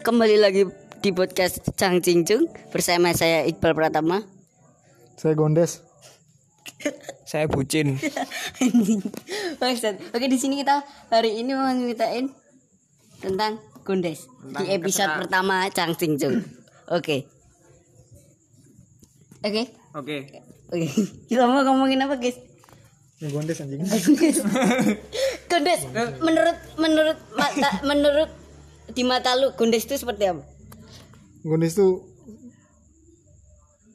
kembali lagi di podcast Cang Cincung bersama saya Iqbal Pratama. Saya Gondes. Saya bucin. Oke di sini kita hari ini mau ceritain tentang Gondes di episode pertama Cang Cincung. Oke. Oke. Oke. Oke. Kita mau ngomongin apa guys? Gondes anjing. Gondes. Menurut menurut mata menurut di mata lu Gondes itu seperti apa? Gondes tuh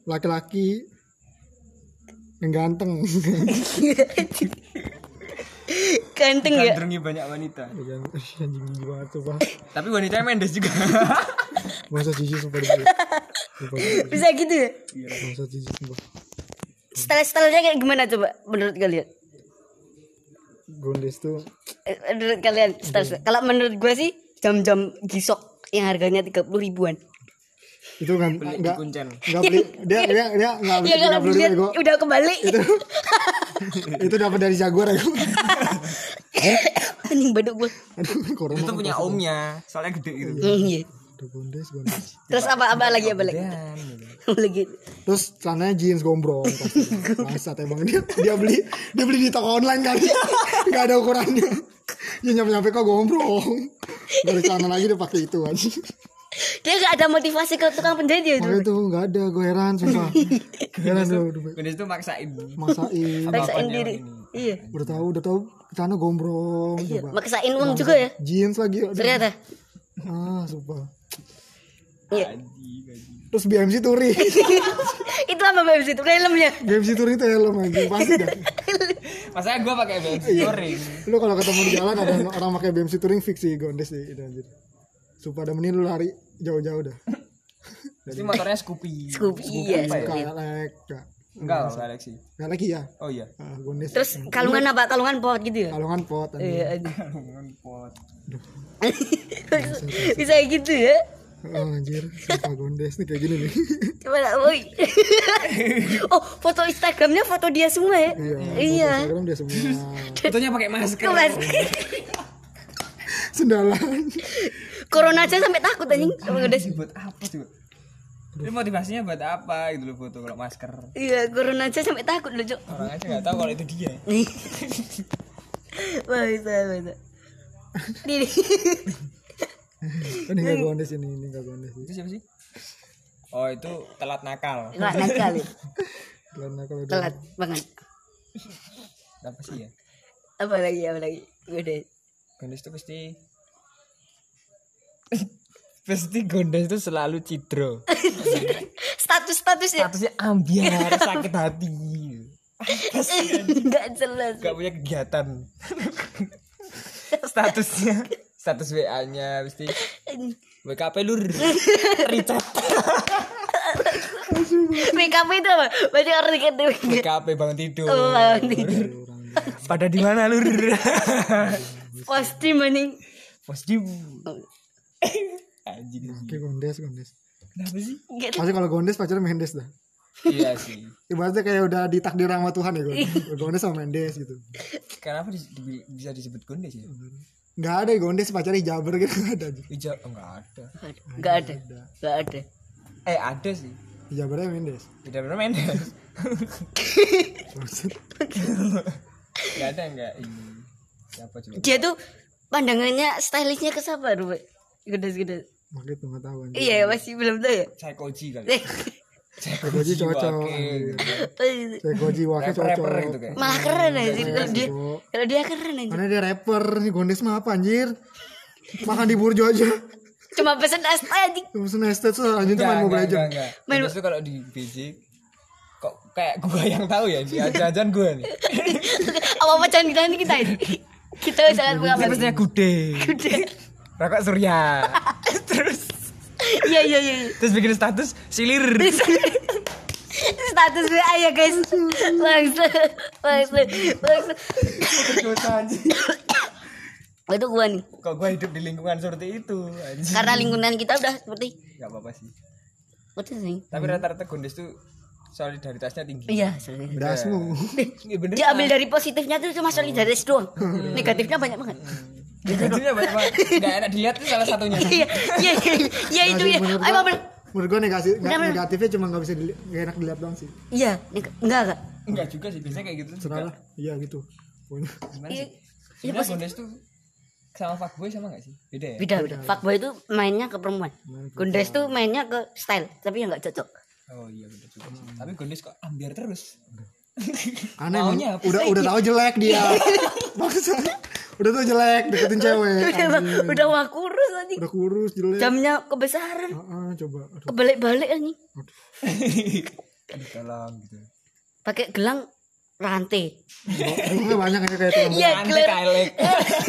laki-laki yang ganteng. Ganteng ya. Gandrungi banyak wanita. Anjing tuh, Pak. Tapi wanitanya mendes juga. Masa jijik sumpah. Bisa gitu ya? Masa jijik sumpah. Style-stylenya kayak gimana coba menurut kalian? Gondes tuh Eh, menurut kalian style kalau menurut gue sih jam-jam gisok yang harganya tiga puluh ribuan itu kan enggak Kuncen. enggak beli dia dia dia enggak beli ya kalau 30 dilihat ribu ego. udah kembali Itu itu dapat dari Jaguar ego. anjing baduk gue. Itu punya omnya. Soalnya gede gitu. iya Aduh, Gondes, Gondes. terus apa apa lagi apa lagi gitu. lagi Terus celananya jeans gombrong. Bangsat emang dia dia beli dia beli di toko online kali. Enggak ada ukurannya. Dia nyampe-nyampe kok gombrong. Dari celana lagi dia pakai itu aja. dia gak ada motivasi ke tukang penjahit ya itu Makanya tuh enggak ada, gue heran sumpah. Heran tuh, Gondes itu maksain. maksain. maksain diri iya Udah tahu, udah tahu celana gombrong iya maksain uang juga ya Jeans lagi. ternyata Ah, sumpah. Iya Terus BMC Touring. itu apa mbak itu filmnya BMC Touring itu helm anjing pasti dah. Masanya gue pakai BMC touring. Lu kalau ketemu di jalan ada orang pakai BMC Touring fix sih gondes sih itu anjir. Sumpah ada lu lari jauh-jauh dah. Jadi motornya Scoopy. Scoopy iya Kayak enggak. Enggak loh, Galaxy. Enggak lagi ya. Oh iya. Ah, gondes. terus kalungan apa kalungan pot gitu ya kalungan pot iya anjing. Pot. bisa gitu ya Oh, anjir, sumpah gondes nih kayak gini nih. Coba lah, woi. oh, foto Instagramnya foto dia semua ya? iya. Iya. foto Instagram dia semua Fotonya pakai masker. Mas. sendalan. Corona aja sampai takut anjing. Sama Gondes. Buat apa sih? Ini motivasinya buat apa gitu loh foto kalau masker. Iya, corona aja sampai takut loh, Cok. Orang aja nggak tahu kalau itu dia. Wah, bisa, bisa. Ini. Ini enggak gondes ini, ini enggak gondes. Itu siapa sih? Oh itu telat nakal. Telat nakal ya. Karena kalau udah Telat banget. Apa sih ya? Apa lagi, apa lagi? Gondes. Gondes itu pasti pasti Gondes itu selalu cidro. Status-status ya? Statusnya ambiar, sakit hati. Enggak jelas. Gak punya kegiatan. Statusnya status WA-nya pasti WKP lur. Richard. BKP itu apa? Berarti orang dikit. WKP bangun tidur. Oh, bangun tidur. Pada di mana lur? Pasti mending. Pasti. Anjing. Oke, gondes, gondes. Kenapa sih? Pasti kalau gondes pacarnya Mendes dah. Iya sih. Ibaratnya kayak udah ditakdir sama Tuhan ya gondes. gondes sama Mendes gitu. Kenapa di- di- bisa disebut Gondes ya? Enggak ada ya gondes pacarnya Jaber gitu enggak ada. Oh, enggak ada. Enggak ada. Enggak ada. Eh ada sih. Jabernya Mendes. Tidak benar Mendes. Enggak ada enggak ini. Siapa coba? Dia tuh pandangannya stylishnya ke siapa, Rube? Gondes-gondes. Tahu anjir. Iya, masih belum tahu ya. Psychoji kali. Eh, Koji cocok. Wake. Saya Koji wakil Rapper-rapper cocok. gitu kayak. Malah keren anjir kalau dia. cocok. Kalau dia keren anjir. Karena dia rapper nih gondes mah apa anjir? Makan di burjo aja. Cuma pesen es teh anjing. Pesen estet so anjir tuh main Legends. enggak. Main- itu kalau di BJ kok kayak gua yang tahu ya di ajaran gua nih. Apa-apa jangan kita ini kita ini. Kita sangat mengapa. Terusnya gude. Rokok surya. Terus Iya iya iya. terus bikin status silir. Status WA ya guys. Bangsa. Bangsa. Bangsa. Itu gua nih. Kok gua hidup di lingkungan seperti itu anjing. Karena lingkungan kita udah seperti Gak apa-apa sih. Betul sih. Tapi rata-rata gondes tuh solidaritasnya tinggi. Iya, soalnya. Dasmu. Iya bener. Dia ambil dari positifnya tuh cuma solidaritas doang. Negatifnya banyak banget. Negatifnya banyak banget nggak enak dilihat tuh salah satunya Iya, iya, iya, iya itu ya. Ayo, Bang. menurut gua negatif nggak- Bener, bener. negatifnya cuma nggak bisa dili- nggak enak dilihat doang sih Iya, enggak enggak. enggak juga sih biasanya kayak gitu juga salah iya gitu gimana Iya, sih iya, Gondes tuh sama fuckboy sama gak sih beda ya Beda, beda. Fuckboy itu mainnya ke perempuan. Gondes tuh mainnya ke style, tapi ya enggak cocok. oh iya bener juga sih. tapi Gondes kok ambiar terus aneh Maunya emang. udah udah tahu jelek dia maksa udah tahu jelek deketin cewek Udah anjing. udah wah kurus anjing. udah kurus jelek Jamnya kebesaran. Heeh, coba aduh Kebalik-balik anjing. Aduh, tolong gitu Pakai gelang rantai. Rumahnya banyak ya kayak tukang Iya, gelang.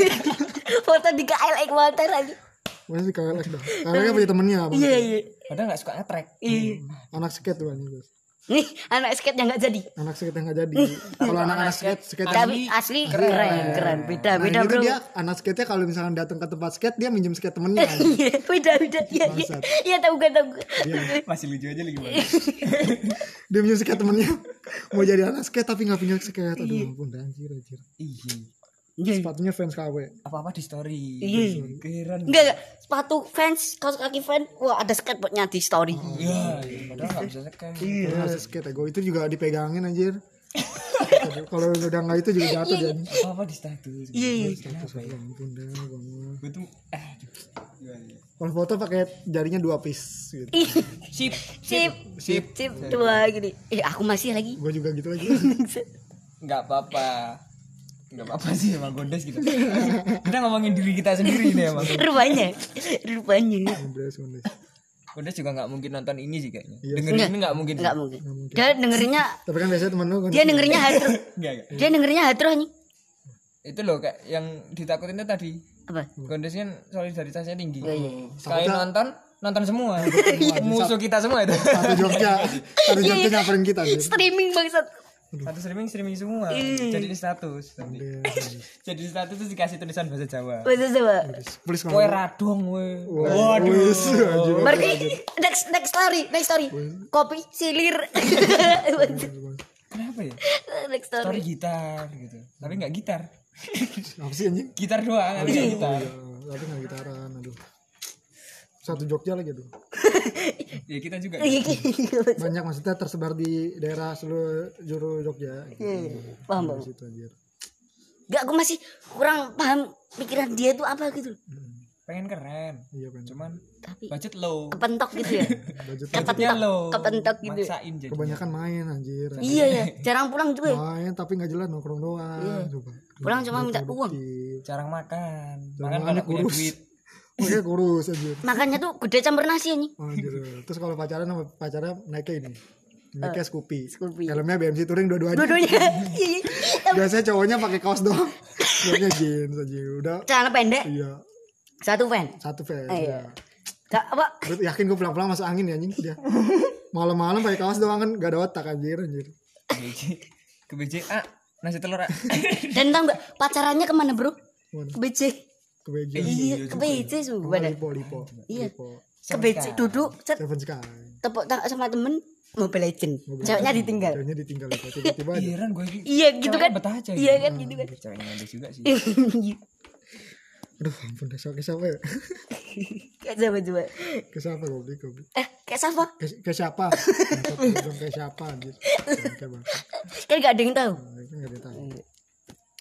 Foto di KLX Walter anjing. Banyak sih KLX dah KLX punya temennya Iya, iya. padahal gak suka nge-track Iya. anak skate tuh anjing guys Nih, anak skate yang enggak jadi. anak skate yang nggak jadi kalau anak-anak skate skate Tapi asli keren, keren. Beda, Nah, beda, Bro. dia anak skate-nya kalau misalkan datang ke tempat skate dia minjem skate temennya. Iya, beda, beda. Iya, iya. Iya, tahu gak tahu. gak. masih lucu aja lagi gimana dia minjem skate temennya mau jadi anak skate tapi nggak punya skate aduh ampun anjir anjir iya Iya. sepatunya fans KW apa-apa di story Iya. keren Enggak, enggak. Sepatu fans, kaos kaki fans. Wah, ada skateboardnya di story. iya iya. padahal gak bisa sekan Iya. Masih skate ego itu juga dipegangin anjir. Kalau udah nggak itu juga jatuh dia. apa-apa di status Iya, iya. kenapa ya Ampun dah, gue tuh eh? Kalau foto pakai jarinya dua piece gitu. Ih, sip Sip, sip, sip, dua gini. Eh, aku masih lagi. Gue juga gitu lagi. nggak apa-apa nggak apa-apa sih emang gondes gitu kita ngomongin diri kita sendiri nih emang rupanya, rupanya. Gondes, gondes. gondes juga nggak mungkin nonton ini sih kayaknya Iya. dengerin ini nggak mungkin Enggak mungkin. Dia dengerinnya, Tapi kan biasanya temen lu gondes. dia dengerinnya hatro. Dia dengerinnya hatro nih. itu loh kayak yang ditakutin itu tadi Apa? gondes kan solidaritasnya tinggi Iya, iya, iya. sekali nonton nonton semua musuh kita semua itu Satu Jogja, satu Iya, Jogja nyamperin kita. Streaming bangsat. Satu streaming streaming semua Iya. jadi status nanti. jadi status terus dikasih tulisan bahasa Jawa Bahasa Jawa. Please Kowe kalau radong we Waduh. Berarti next next story, next story. Kopi silir. kenapa ya next story story. gitar gitu tapi nggak gitar Apa sih anjing? gitar doang tapi nggak gitar Ya, tapi nggak gitaran, aduh. Satu Jogja lagi aduh. ya kita juga Banyak maksudnya tersebar di daerah seluruh juru Jogja. Gitu. Paham. Di situ anjir. Gak, aku masih kurang paham pikiran dia itu apa gitu. pengen keren Iya kan. cuman Tapi budget low kepentok gitu ya. Budget budgetnya low kepentok gitu ya. maksain jadi kebanyakan main anjir. Iya ya, jarang pulang juga ya. Main tapi nggak jelas nongkrong doang. Iya. Coba. Pulang cuma minta uang. Jarang makan Jarang makan kalau punya kurus. duit Makanya kurus anjir. Makannya tuh gede campur nasi nih. Anjir. Terus kalau pacaran sama pacarnya naiknya ini. Naiknya Scoopy. Eh, Scoopy. Helmnya BMC Touring dua-duanya. Dua-duanya. Iya, iya. Biasanya cowoknya pakai kaos doang. Cowoknya jeans aja. Udah Celana pendek, iya satu fan. satu fans. Iya. ya. Gak apa? Gue yakin gue pulang-pulang masuk angin ya anjing dia. Malam-malam pakai kaos doang kan gak ada otak anjir anjir. BJ ke BJ ah nasi telur ah Dan tau gak pacarannya ke mana bro? Mana? Ke BC. Ke BJ. Iya, ke BC Oh, sumpah dah. lipo lipo. Iya. Lipo. Ke BC duduk, Seven Sky. tepuk tangan sama temen Mobile Legend. Ceweknya ditinggal. Ceweknya ditinggal tiba-tiba ada. heran gue Iya gitu kan? betah aja Iya kan gitu kan? ceweknya ngandes juga sih Aduh ampun deh ke siapa ya? Kayak siapa coba? Ke siapa goblok goblok. Eh, kayak siapa? Ke, ke siapa? Bangsat, Ke siapa anjir. Bangke bangke. Kan gak ada yang tahu. Itu gak ada yang tahu.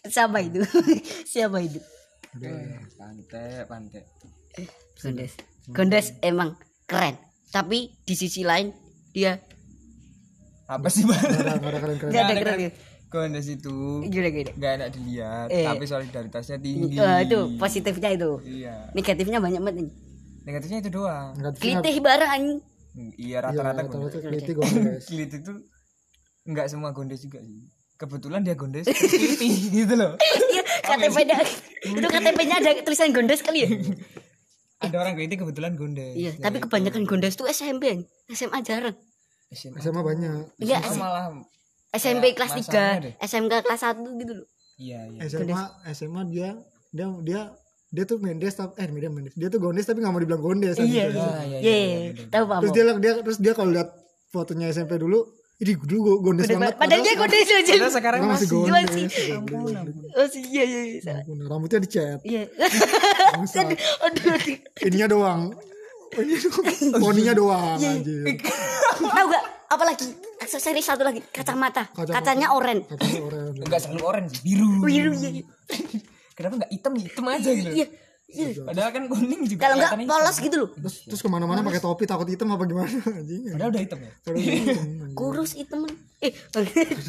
Siapa itu? siapa itu? Eh, pantai pantai Gondes. Gondes emang keren. Tapi di sisi lain dia apa sih bang Gak ada keren. Gondes itu gila gila. nggak enak dilihat Eh. tapi solidaritasnya tinggi Eh, itu positifnya itu. iya Negatifnya banyak banget nih. negatifnya itu doang Kelitih bareng anjing. iya Iya, rata-rata rata-rata gondes keliti gue guys. kilit itu nggak semua gondes juga sih kebetulan dia gondes gitu loh Iya, KTP-nya itu KTP-nya ada tulisan Gondes kali ya? ada orang kiliti kebetulan gondes Iya, tapi kebanyakan Gondes tuh SMP. SMA jarang. SMA SMA banyak. Iya, Oh, malah SMP kelas masanya 3, SMK kelas 1 gitu loh. iya iya SMA SMA dia dia dia dia tuh mendes tapi eh dia mendes dia tuh gondes tapi nggak mau dibilang gondes. Iya. Ah, iya, Iya, iya, tahu Pak terus dia dia terus dia kalau lihat fotonya SMP dulu Ini dulu gue gondes banget. Padahal dia Gondes aja. Padahal sekarang Nah, masih masih. Gimana gondes. sih? Ampun, ampun. Oh sih, iya iya iya. Ampun, Rambutnya dicat. Iya. Aduh. Ininya doang. Poninya doang Iya. anjir. Tahu gak? Apalagi aksesoris satu lagi kacamata. Kacamata. Kacanya oranye. Katanya orang. Enggak selalu orange, biru. Biru iya. iya. Kenapa enggak hitam hitam aja gitu? Iya. Iya. Padahal kan kuning juga. Kalau enggak polos gitu loh. Terus, terus ke mana-mana pakai topi takut hitam apa gimana anjing. Padahal udah hitam ya. Padahal hitam, anjing. Kurus hitam. Eh.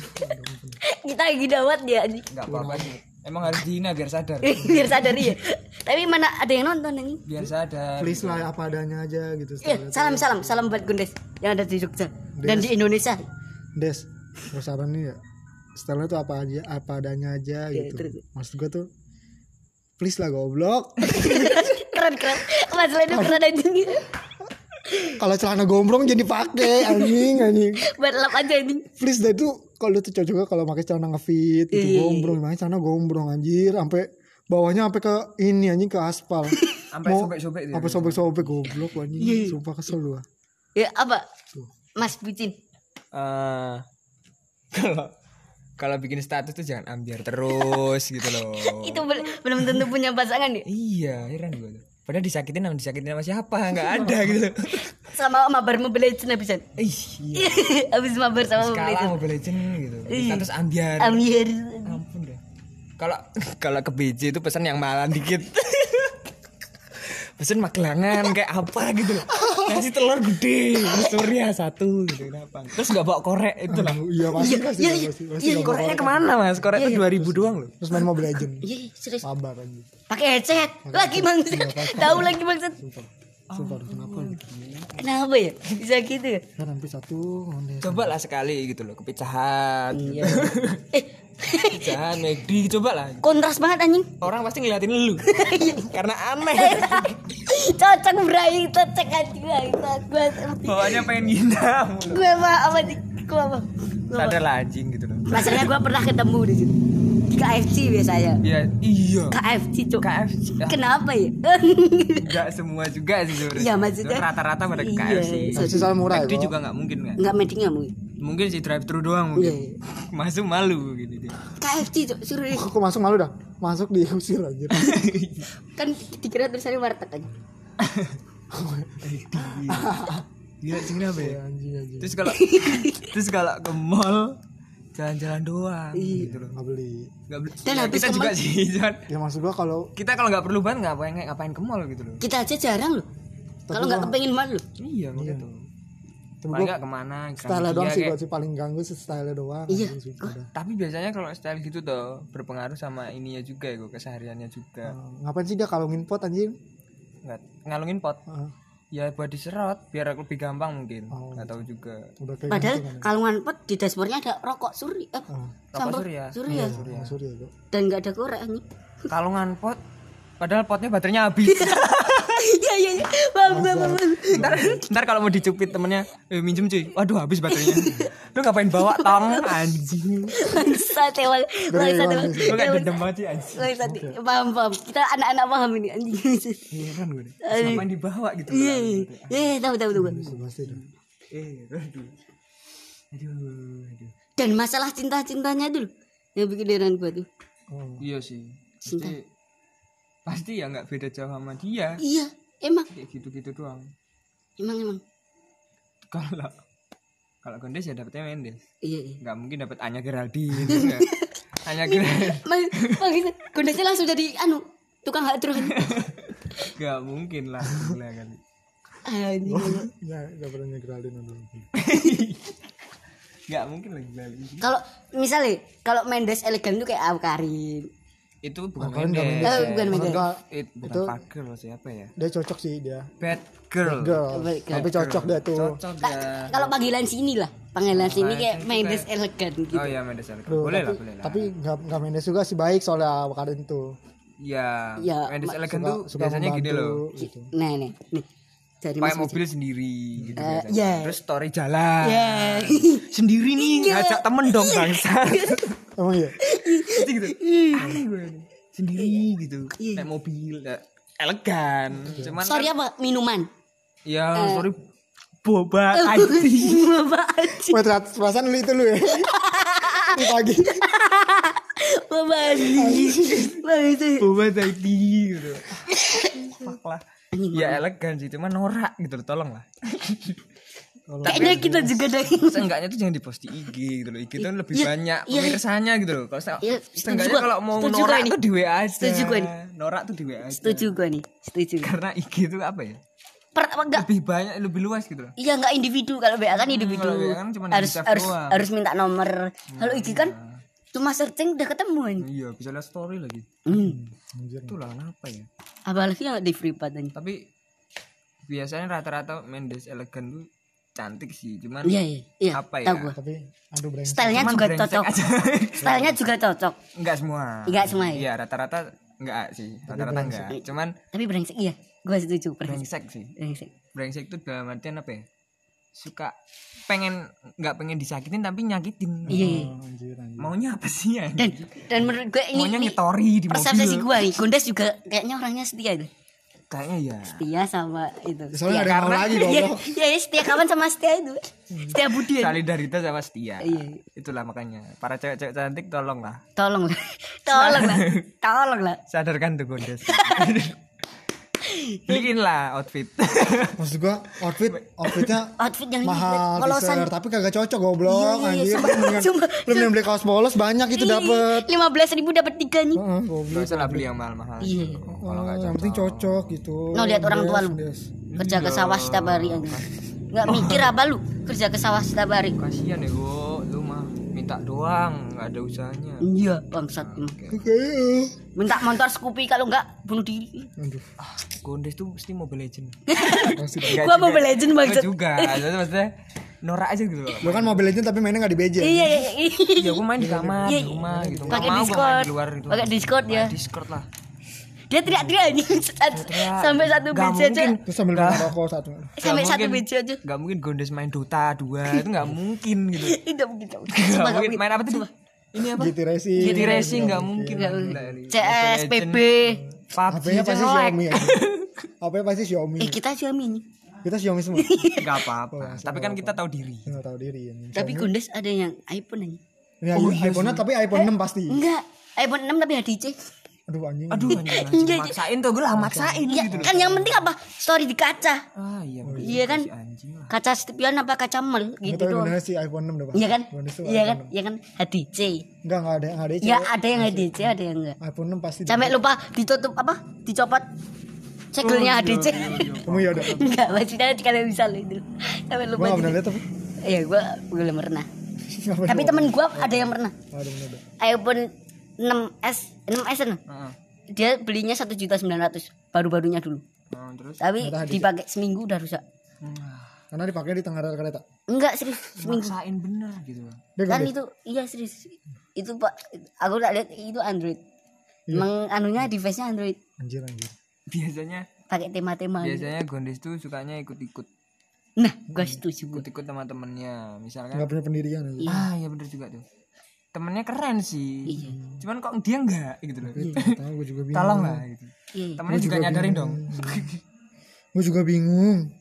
Kita lagi dawat dia anjing. Enggak apa-apa sih. Emang harus dihina biar sadar. Biar sadar ya. Tapi mana ada yang nonton anjing? Biar sadar. Please lah apa adanya aja gitu. Iya, salam salam salam buat Gondes yang ada di Jogja dan di Indonesia. Des, gue saran nih ya. Stylenya tuh apa aja, apa adanya aja Iya, gitu. Maksud gue tuh, please lah goblok. keren keren. Masalah itu keren anjing. Kalau celana gombrong jadi pakai anjing anjing. Buat lap aja anjing. Please dah itu kalau tuh cocoknya kalau pakai celana ngefit itu Iya. gombrong, makanya celana gombrong anjir sampai bawahnya sampai ke ini anjing ke aspal. Sampai sobek-sobek dia. Sampai sobek-sobek goblok anjing. Iya. Sumpah kesel gua. Ya apa? Mas bucin. Eh, kalau kalau bikin status tuh jangan ambiar terus gitu loh. Itu bel- belum tentu punya pasangan ya. Iya, heran gue tuh. Padahal disakitin sama disakitin sama siapa? Enggak ada gitu. Sama mabar Mobile Legends habisan. Ih, iya. Habis mabar sama Mobile Legends. Mobile Legend gitu. Status ambiar. Amir. Ampun deh. Kalau kalau ke BJ itu pesan yang malam dikit. pesan magelangan kayak apa gitu loh. Ngasih telur gede, surya satu gitu kenapa? Terus nggak bawa korek itu lah. Iya pasti Iya, pasti iya, pasti iya, pasti iya, Koreknya korek. ke mana mas? Korek itu 2000 doang loh. Terus main Mobile Legend. Iya, iya, serius. Sabar anjing. Pakai headset. Lagi maksud. Tahu lagi maksud. Sumpah. Sumpah kenapa lu? Kenapa ya? Bisa gitu ya? Kan hampir satu. Coba lah sekali gitu loh, kepicahan. Iya. Eh, Kepicahan, McD, coba lah. kontras banget anjing. Orang pasti ngeliatin lu. Karena aneh. Cocok berai, cocok anjing lah. Gue Bawaannya pengen ngindam. gue apa apa nih? Gua apa? Sadar lah anjing gitu loh. Masalahnya gue pernah ketemu di situ. KFC biasanya. Ya, iya. KFC cuk. KFC. Ya, Kenapa ya? Enggak semua juga sih sebenarnya. Iya, maksudnya- rata-rata pada ke Iya, KFC. KFC soal murah ya, McD kok. juga nggak mungkin kan. Enggak meeting nggak mungkin. Mungkin sih drive thru doang mungkin. Iya, iya. Masuk malu gitu dia. KFC cuk, suruh Aku masuk malu dah. Masuk diusir anjir. kan dikira tulisannya warteg aja. Gila sih kenapa ya? anjing anjing. Terus kalau terus kalau ke mall jalan-jalan doang gitu loh. Nggak beli. Nggak beli. Dan Ya, habis kita juga mall- sih, Jon. Ya maksud gua kalau Kita kalau nggak perlu banget ngapain ngapain ke mall gitu loh. Kita aja jarang loh. Kalau nggak kepengen mal loh. Iya, gitu. tapi Paling nggak ke mana? ke style doang sih kayak- sih paling ganggu sih style doang. Iya. dah. Tapi biasanya kalau style gitu tuh berpengaruh sama ininya juga ya, kesehariannya juga. Eh, ngapain sih dia kalungin pot anjing? Nggak ngalungin pot. Eh, Ya buat diserot biar lebih gampang mungkin. Oh. Nggak tahu juga. udah kayak Padahal gantung, kalungan pot di dashboardnya ada rokok suri, eh, Oh. sampel surya. surya. Oh, Surya gua. Dan nggak ada korek anjing. Kalungan pot padahal potnya baterainya habis. Iya iya iya. Paham paham ntar, ntar kalau mau dicupit temennya eh, minjem cuy waduh habis baterainya lu ngapain bawa tong anjing Bangsat emang. Bangsat emang. lu kayak dendam banget sih anjing Bangsat. Paham paham. Kita anak-anak paham ini anjing. heran gue deh ngapain dibawa gitu Iya. iya. Eh tahu tahu tahu. Dah. eh aduh aduh aduh Dan masalah cinta-cintanya dulu yang bikin heran gua tuh. Oh. iya sih Cinta. Pasti ya nggak beda jauh sama dia Iya, emang kayak gitu-gitu doang emang emang. kalau kalau Gondes ya dapetnya Mendes Iya iya. nggak mungkin dapet Anya Geraldine enggak. Anya Geraldine mang, kondisinya langsung jadi anu tukang hak turun. nggak mungkin lah gila kali Anjing. Ya, enggak pernah nyegralin dulu. nggak mungkin kali. Kalau misalnya kalau Mendes elegan tuh kayak Awkarin. Itu bukan Kalian nggak Mendes Eh, bukan Mendes. Enggak, It, bukan Itu- Park Girl siapa ya? dia cocok sih dia. Bad Girl. Girl. Baik, Tapi cocok dia tuh. Cocok ya. Kalau panggilan sini lah, panggilan sini kayak itu Mendes kayak- elegan gitu. Oh iya Mendes Elegan. Boleh tapi, lah, boleh lah. Tapi enggak enggak Mendes juga sih baik soalnya Awkarin tuh. ya, Ya, Mendes Elegan tuh biasanya gini loh. gitu. Nah, nih, nih. Dari Pakai mobil sendiri gitu Eh, biasanya. iya. Terus story jalan. Ya. Sendiri nih, Iya. ngajak temen dong bangsa. Emang iya? Pasti gitu. Aneh gue ini. Sendiri gitu. Naik mobil. ya, elegan. Cuman Sorry kan, apa? Minuman. ya story boba anjing Bapak Aji. Ternyata perasaan lu itu lu ya. Di pagi. Bapak Aji. Wah itu. boba tadi gitu fuck lah ya elegan sih cuma norak gitu loh tolong lah Kayaknya kita juga dari. seenggaknya tuh jangan di post di IG gitu loh IG tuh lebih Iya, banyak iya. pemirsanya gitu loh kalau setuju seenggaknya kalau mau norak tuh di WA aja Setuju gua ini. norak tuh di WA aja Setuju gue nih. Setuju. karena IG tuh apa ya Pertama enggak lebih banyak lebih luas gitu loh Iya nggak individu kalau WA kan individu kalau WA kan cuma harus harus doang. harus minta nomor. Kalau IG kan cuma searching udah ketemu kan. iya bisa lihat story lagi Hmm. itulah kenapa ya Apalagi yang di free pad aja. tapi biasanya rata-rata Mendes elegan tuh cantik sih cuman Iya iya iya. Apa Tahu ya? gua. Tapi aduh brengsek. Stylenya Cuman juga cocok. Stylenya juga cocok. enggak semua Enggak semua ya? iya rata-rata enggak sih rata-rata enggak cuman Tapi brengsek iya. Gua setuju brengsek. brengsek sih Brengsek. brengsek itu dalam artian apa ya suka pengen nggak pengen disakitin tapi nyakitin Iya iya. Anjir, anjir. maunya apa sih ya Dan dan menurut gue ini, maunya ini ngetori di persepsi mobil gue nih. Gondes juga kayaknya orangnya setia itu. kayaknya ya Setia sama itu. Soalnya ada mau lagi Iya, goblok. iya, iya, setia kawan sama setia itu. Setia budi. ya. solidaritas sama setia Iya. itulah makanya para cewek-cewek cantik tolong lah Tolong lah. Tolong lah. Tolong lah. sadarkan tuh gondes beliin lah outfit Maksud gua outfit outfitnya Outfit yang mahal polosan. teaser, tapi kagak cocok goblok Iya, iya, iya, anjir. Lu mending beli kaos polos banyak itu dapat. Lima belas ribu dapat tiga nih. Heeh, goblok. Lah beli yang mahal-mahal Iya. kalau nggak yang penting cocok gitu. No lihat orang tua lu. Kerja ke sawah setiap hari. Nggak mikir apa lu? Kerja ke sawah setiap hari. kasihan ya mah minta doang nggak ada usahanya Iya, bangsat. Oke. Minta motor Scoopy kalau enggak bunuh diri. Aduh, gondes tuh mesti Mobile Legend. Nggak Gua. Mobile Legend, Nggak bangsat. juga Jadi maksudnya norak aja gitu loh Lu kan Mobile Legends tapi mainnya enggak di BJ. Iya, iya, iya. ya gue main di kamar Iya, di rumah gitu Nggak Pakai Discord. di luar gitu Pakai Discord ya. Discord lah Dia teriak-teriak anjing sampai satu Nggak BC aja. mungkin. Terus sambil satu. Sampai Nggak satu mungkin. BC aja. Gak mungkin Gondes main Dota 2 Itu gak mungkin gitu Enggak mungkin. nggak mungkin. Nggak. Main apa tuh? Ini apa? GT Racing. GT Racing gak mungkin Nggak mungkin. CS, PB. PUBG HP-nya pasti. Xiaomi ya. HP-nya pasti Xiaomi. Eh kita Xiaomi nih. Kita Xiaomi semua. Gak apa-apa Tapi kan kita tahu diri Enggak tahu diri ya. Tapi Gondes ada yang iPhone aja. Ini Oh, iya iPhone tapi iPhone 6 pasti. Enggak, iPhone 6 tapi HDC. Aduh anjing. Aduh anjing, anjing. maksain tuh gue lah maksain Iya, gitu kan yang penting apa? Story di kaca. Ah iya bener. Iya kan? Si anjing lah Kaca spion apa kaca Nggak gitu tahu doang. Sih iPhone 6 udah pasti. Iya kan? Indonesia Iya kan? Iya kan? HDC. 6. Enggak enggak ada enggak ada Ya ada yang HDC, ada yang enggak. iPhone 6 pasti. Sampai lupa ditutup apa? Dicopot segelnya HDC. Kamu ya ada. Enggak, maksudnya kalian bisa loh itu. Sampai lupa. enggak pernah lihat tapi. Iya, gua belum pernah. Nggak. Tapi temen gua ada yang pernah. Ada ada. iPhone 6s 6s kan? Heeh. Dia belinya satu juta sembilan ratus baru-barunya dulu. Oh, Terus Tapi dipakai seminggu udah rusak. Karena dipakai di tengah rel kereta. Enggak serius seminggu. maksain bener gitu Dia Kan gede. itu iya serius. Itu Pak aku tak lihat itu Android. Iya. Emang anunya device-nya Android. Anjir anjir. Biasanya Pakai tema-tema. gitu. Biasanya Gondes tuh sukanya ikut-ikut Nah, gua setuju gua. Ikut-ikut sama temennya Misalkan Enggak punya pendirian aja. Ah iya bener juga tuh Temennya keren sih Cuman kok dia enggak gitu loh Nggak Tahu gue juga bingung. Tolong lah gitu Iya. Temennya juga nyadarin dong Gue juga bingung.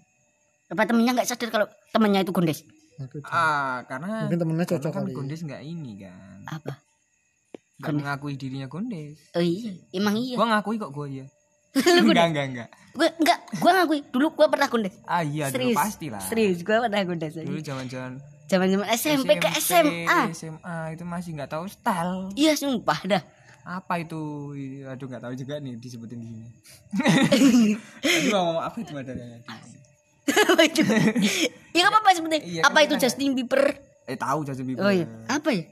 Apa temennya nggak sadar kalau temennya itu gondes? Ah karena Mungkin temennya karena cocok kan kali. Gondes enggak ini kan Apa? Enggak mengakui dirinya Gondes Oh iya, emang iya. Gua ngakui kok gua iya Enggak enggak enggak Gua enggak, gua ngakui dulu gua pernah gondes. Ah iya dulu Serius. pasti lah Serius, gua pernah gondes. Dulu zaman-zaman Zaman-zaman SMP ke SMA. SMA itu masih nggak tahu style Iya, sumpah dah. apa itu aduh nggak tahu juga nih disebutin di sini mau ngomong apa itu itu? Ya nggak apa-apa sebenarnya. Iya, apa itu Justin Bieber? eh tahu Justin Bieber Oh iya. Apa ya?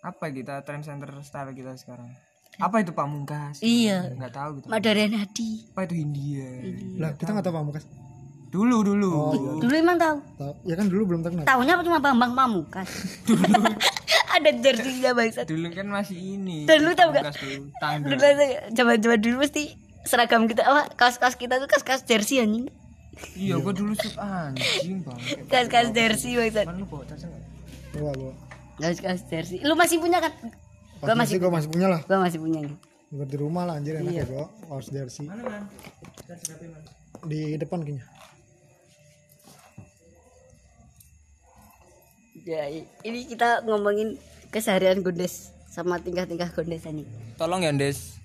apa kita trend center style kita sekarang apa itu pamungkas Iya. nggak tahu gitu Madara Nadi. apa itu Hindia Lah, kita enggak tahu Pamungkas. Dulu dulu Dulu emang tahu. Tahu. Ya kan dulu belum terkenal. Tahunya cuma Bambang Pamungkas. Ada jersey-nya bangsat. dulu kan masih ini Dan lu tahu gak? Pamungkas dulu tangga Dulu dulu mesti seragam kita apa kaos-kaos kita tuh kaos-kaos jersey anjing. iya gua dulu suka anjing banget Kaos-kaos jersey bangsat. kan lu bawa tas nggak? Bawa, bawa. Kaos-kaos jersey. Lu masih punya kan? Gua masih gue masih punya lah. gua masih punya. Buat di rumah lah anjir enak Iya. ya. Harus jersey. Di depan kayaknya. Ya, ini kita ngomongin keseharian Gondes sama tingkah-tingkah Gondes ini. Tolong ya, Des.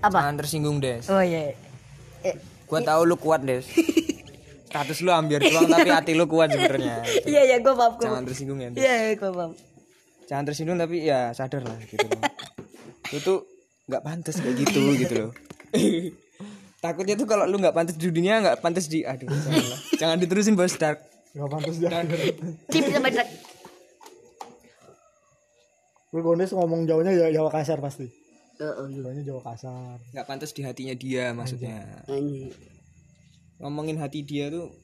Apa? Jangan tersinggung, Des. Oh iya. Eh, Gua tahu lu kuat, Des. Status lu hampir doang tapi hati lu kuat sebenarnya. iya iya gue paham. Jangan tersinggung ya, Des. Iya iya gue paham. Jangan tersinggung tapi ya sadar lah gitu loh. Lu tuh nggak pantas kayak gitu gitu loh. Takutnya tuh kalau lu nggak pantas di dunia nggak pantas di aduh jangan diterusin bos dark. Gak pantas dia. Cip sama Drak. Gue Gondes ngomong jauhnya ya Jawa kasar pasti. Iya. Jawanya Jawa kasar. nggak pantas di hatinya dia maksudnya. Anjing. Ngomongin hati dia tuh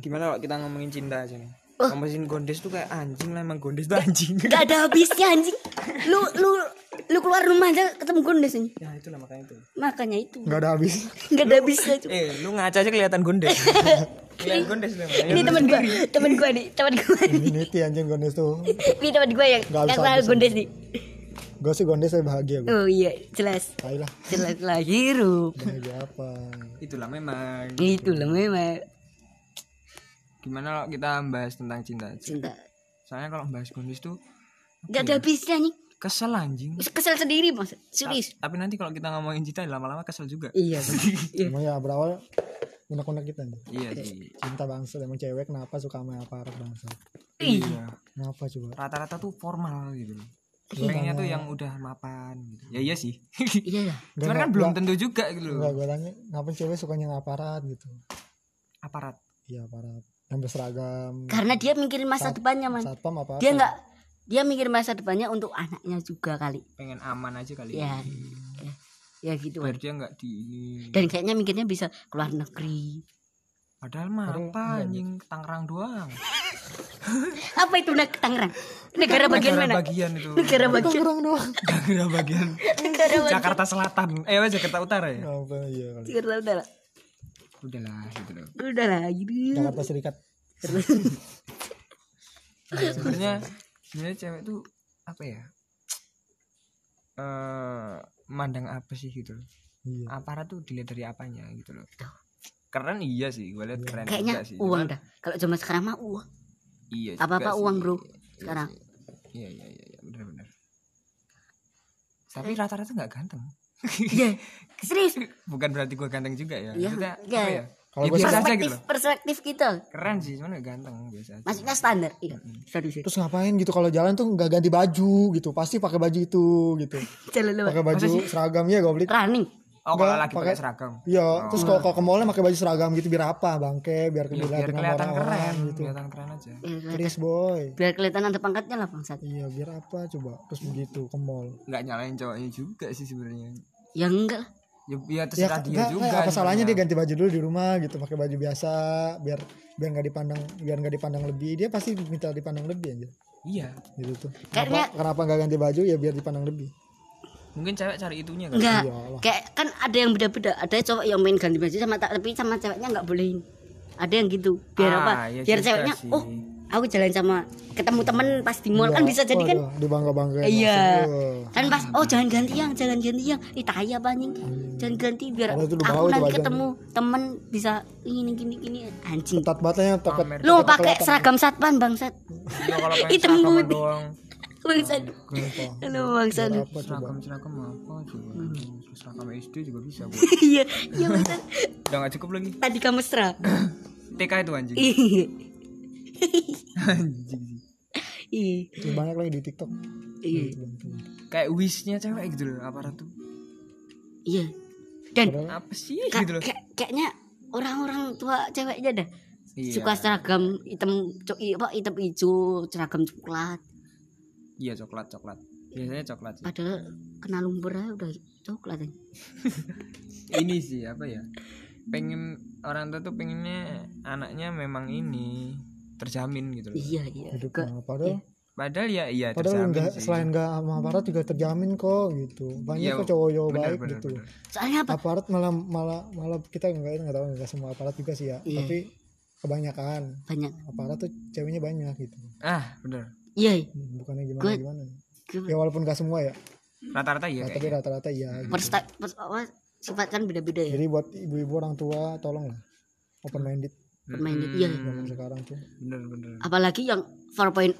gimana kalau kita ngomongin cinta aja nih. Ngomongin Gondes tuh kayak anjing lah emang Gondes tuh anjing. Gak ada habisnya anjing. Lu lu lu keluar rumah aja ketemu Gondes ini. ya itulah makanya itu. Makanya itu. Gak ada habis. Gak ada habisnya. Eh, lu ngaca aja kelihatan Gondes. lu. Ini teman gua, teman gua nih, teman gua nih. Infinity anjing Gondes tuh. Ini teman gua yang Nggak bisa kenal. Gondes nih. Gue sih Gondes saya bahagia gue. Oh iya, jelas. Tai lah. Jelas lah hirup. Bahagia apa? Itulah memang. Itu lah memang Gimana kalau kita bahas tentang cinta cinta. Soalnya kalau bahas Gondes tuh Gak ada habisnya nih. kesel anjing. Kesel sendiri mas. Serius. Tapi nanti kalau kita ngomongin cinta lama-lama kesel juga. Iya. Iya. Emang ya berawal unek-unek kita nih. Iya sih. Cinta bangsa emang cewek kenapa suka sama aparat bangsa? Iya. Kenapa coba? Rata-rata tuh formal gitu. Pengennya tuh yang udah mapan gitu. Ya iya sih. Iya lah. Cuman kan belum tentu juga gitu Enggak loh. gue tanya, ngapain cewek sukanya yang aparat gitu? Aparat. Iya aparat. Yang berseragam. Karena dia mikirin masa depannya man. Satpam apa? Dia nggak dia mikir masa depannya untuk anaknya juga kali. Pengen aman aja kali. Ya. Ya, ya gitu. Biar dia nggak di ini. Dan kayaknya mikirnya bisa keluar negeri. Padahal mah apa anjing Tangerang doang. Apa itu nak Tangerang? Negara bagian Negara mana? bagian itu. Negara bagian. Kurang doang. Negara bagian. Negara bagian. Jakarta Selatan. Eh apa, Jakarta Utara ya? Apa iya kali. Jakarta udah lah. Udahlah gitu loh. Udah lah gitu. Jakarta Serikat. sebenarnya sebenarnya cewek tuh apa ya eh mandang apa sih gitu loh Iya. aparat tuh dilihat dari apanya gitu loh keren iya sih gue lihat keren Kayaknya juga sih uang dah. Kalau zaman sekarang mah uang. iya Apa-apa juga uang, sih. Bro. Iya Sekarang. iya iya iya iya benar benar tapi rata-rata nggak ganteng Iya. Serius. bukan berarti gue ganteng juga ya Iya, Maksudnya, iya. apa ya Kalau Ya, biasa aja Perspektif gitu loh perspektif kita. keren sih cuman nggak ganteng biasa aja Maksudnya standar. Iya. Serius. serius. Terus ngapain gitu kalau jalan tuh nggak ganti baju gitu. Pasti pakai baju itu gitu. Pakai baju seragam ya goblik. Running. oh kalau lagi pakai seragam Iya, terus kalau kalau ke mallnya pakai baju seragam gitu biar apa? Bangke, biar Ya, dilihat biar dengan kelihatan orang-orang keren gitu. kelihatan keren aja Biar kelihatan, Serius boy. biar kelihatan ada pangkatnya lah bangsat. Iya, biar apa coba? Terus begitu ke mall. nggak nyalain cowoknya juga sih sebenarnya Ya enggak. Ya, ya Ya, terserah dia enggak, juga enggak, apa salahnya dia ganti baju dulu di rumah gitu, pakai baju biasa biar biar nggak dipandang biar nggak dipandang lebih. Dia pasti minta dipandang lebih aja. iya Gitu tuh. Kayaknya- Kenapa, kenapa nggak ganti baju ya biar dipandang lebih? mungkin cewek cari itunya kan Enggak. Kayak kan ada yang beda-beda. Ada cowok yang main ganti baju sama tak tapi sama ceweknya enggak bolehin. Ada yang gitu. Biar Ah, apa? iya Biar ceweknya sih. oh, aku jalan sama ketemu temen pas di mall kan bisa jadi kan. di bangga bangga. Iya. Kan pas oh jangan ganti yang, jangan ganti yang. Ih tai apa anjing. Jangan ganti biar aku nanti ketemu temen bisa ini gini gini anjing. Ketat takut. Pamer. Lu pakai seragam satpan bangsat. Iya, kalau pengen Hitam putih. doang Bangsat. Lu bangsat. Coba? seragam seragam apa coba seragam SD juga bisa Iya, iya bangsat. udah nggak cukup lagi Tadi kamu mesra. TK itu anjing Iya. Itu banyak lagi di TikTok. Iya. kayak wishnya cewek gitu loh aparat tuh Iya. Dan apa sih ka- gitu loh kayak- kayaknya orang-orang tua ceweknya dah Iya. suka seragam hitam cok apa hitam hijau seragam coklat iya coklat coklat biasanya coklat sih padahal kena lumpur aja udah coklat ya. ini sih apa ya pengen orang tua tuh pengennya anaknya memang ini terjamin gitu loh iya iya Hidupnya. Padahal padahal ya iya padahal terjamin enggak sih selain enggak sama aparat juga terjamin kok gitu. Banyak Iya, kok cowok-cowok baik benar, gitu. benar. soalnya apa Aparat malah malah malah kita enggak enggak tahu enggak semua aparat juga sih ya. Iya. Tapi kebanyakan banyak aparat tuh ceweknya banyak gitu. ah bener iya Bukannya gimana Good. gimana. Gimana? Ya walaupun enggak semua ya. rata-rata iya kayak tapi rata-rata iya. gitu. Persta- pers- sifat kan beda-beda ya Jadi buat ibu-ibu orang tua tolonglah open minded. Pemain itu iya zaman sekarang tuh. Bener bener. Apalagi yang 4.0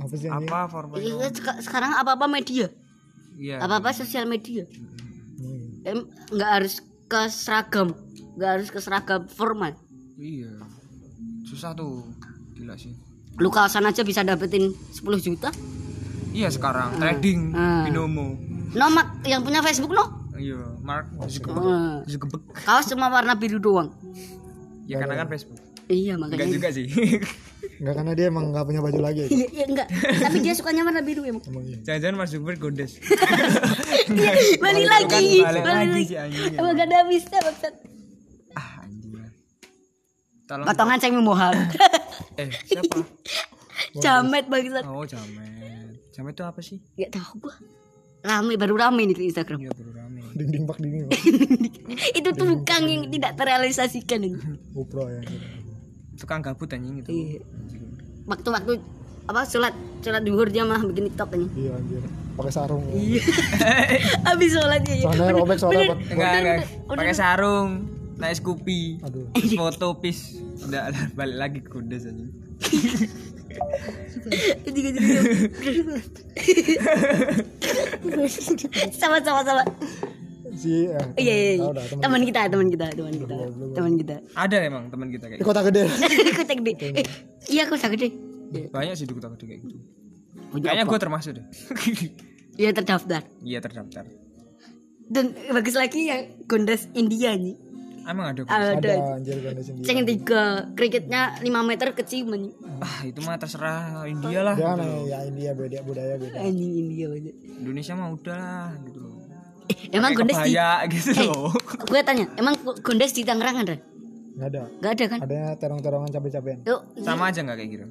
apa sih ini apa format Iya, seka- sekarang apa apa media. Iya. Apa apa sosial media. Hmm. Em, nggak harus ke seragam. Nggak harus ke seragam formal. Iya. Susah tuh. Gila sih. Lu kawasan aja bisa dapetin 10 juta. Iya sekarang. Trading Ah. binomo. Nomak yang punya Facebook no? Iya mark. Zuckerberg kaos cuma warna biru doang ya karena kan Facebook. Iya enggak makanya. juga sih. Enggak karena dia emang nggak punya baju lagi. iya iya enggak tapi dia sukanya warna biru emang. Emang iya. jangan-jangan Mas Zuckerberg godes Iya, balik lagi. balik lagi si anjing emang gak ada habisnya maksud ah anjing tolong. Potongan saya mohon eh siapa? Jamet bangsat. Oh jamet. Jamet itu apa sih? Nggak tahu gua rame baru rame nih di Instagram iya baru rame Dinding pak dinding. Pak. itu tukang yang tidak terrealisasikan. GoPro ya. tukang gabut anjing itu Iya. waktu-waktu apa sholat sholat duhur dia mah bikin tiktok ini Iya anjir. Pakai sarung. iya habis sholatnya ya Soalnya robek soalnya enggak enggak pakai sarung naik Scoopy Aduh. Foto pis udah balik lagi ke kudes anjing sama sama sama. Si ya. iya iya, iya. Dah, teman. teman kita teman kita teman kita. teman kita. Ada emang teman kita kayak Di kota gede. tek deh eh, iya sakit deh gitu. banyak sih di kota gede kayak gitu. Kayaknya gue termasuk deh. Iya terdaftar. Iya terdaftar. Dan bagus lagi yang gondes India nih emang ada ada Ada anjir ganda sendiri. yang tiga kriketnya 5 meter keciuman ah itu mah terserah India lah Dia aneh ya India beda budaya beda. anjing India banget Indonesia mah udah lah gitu loh eh, emang gondes di gitu eh, loh gue tanya emang gondes di Tangerang ada Enggak ada. Gak ada kan Adanya terong-terongan cabai-cabean. Yuk, sama aja nggak kayak gitu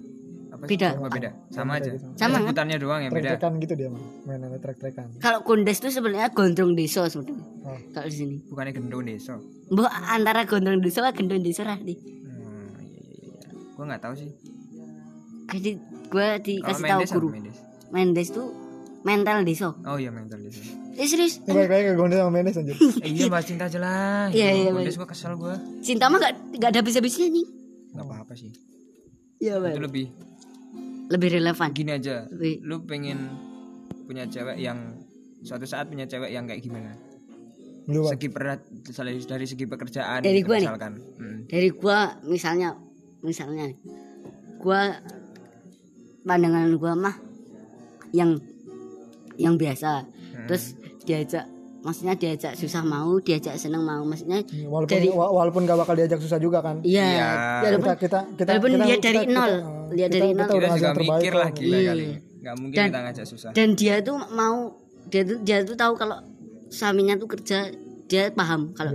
apa? Beda. Oh, beda sama aja Sama kan? sebutannya doang yang beda Trek-trekan gitu dia mah. Mainannya trek-trekan. kalau gondes itu sebenarnya gondrong desa sebenarnya Oh. kalau di sini. Bukannya gendong desa? Bu, antara gondrong desa sama gendong desa lah nih hmm, iya iya iya gue nggak tahu sih. Jadi gue dikasih tahu guru. Mendes Mendes tuh mental desa. Oh iya mental desa. Eh serius? Lagi ke Gondes sama Mendes anjir. eh, iya bahas cinta aja lah Iya, iya, Mendes gue kesel gue cinta mah gak, gak ada bisa-bisanya nih. Nggak apa-apa sih. Iya itu lebih lebih relevan. Gini aja. Lebih- lu pengen punya cewek yang suatu saat punya cewek yang kayak gimana Lu Pak. segi perat dari, dari segi pekerjaan Dari gitu gua nih? misalkan Hmm. dari gua misalnya misalnya nih, gua pandangan gua mah yang yang biasa Hmm. terus diajak maksudnya diajak susah mau diajak seneng mau maksudnya Walaupun dari wa- walaupun gak bakal diajak susah juga kan. iya Iya. walaupun Kita kita kita walaupun kita, lihat dari kita- nol, kita, lihat kita- dari kita nol. udah kita ngasih juga mikir lah gila Iya. kali nggak mungkin Dan- kita ngajak susah dan dia tuh mau dia tuh dia tuh tahu kalau suaminya tuh kerja dia paham kalau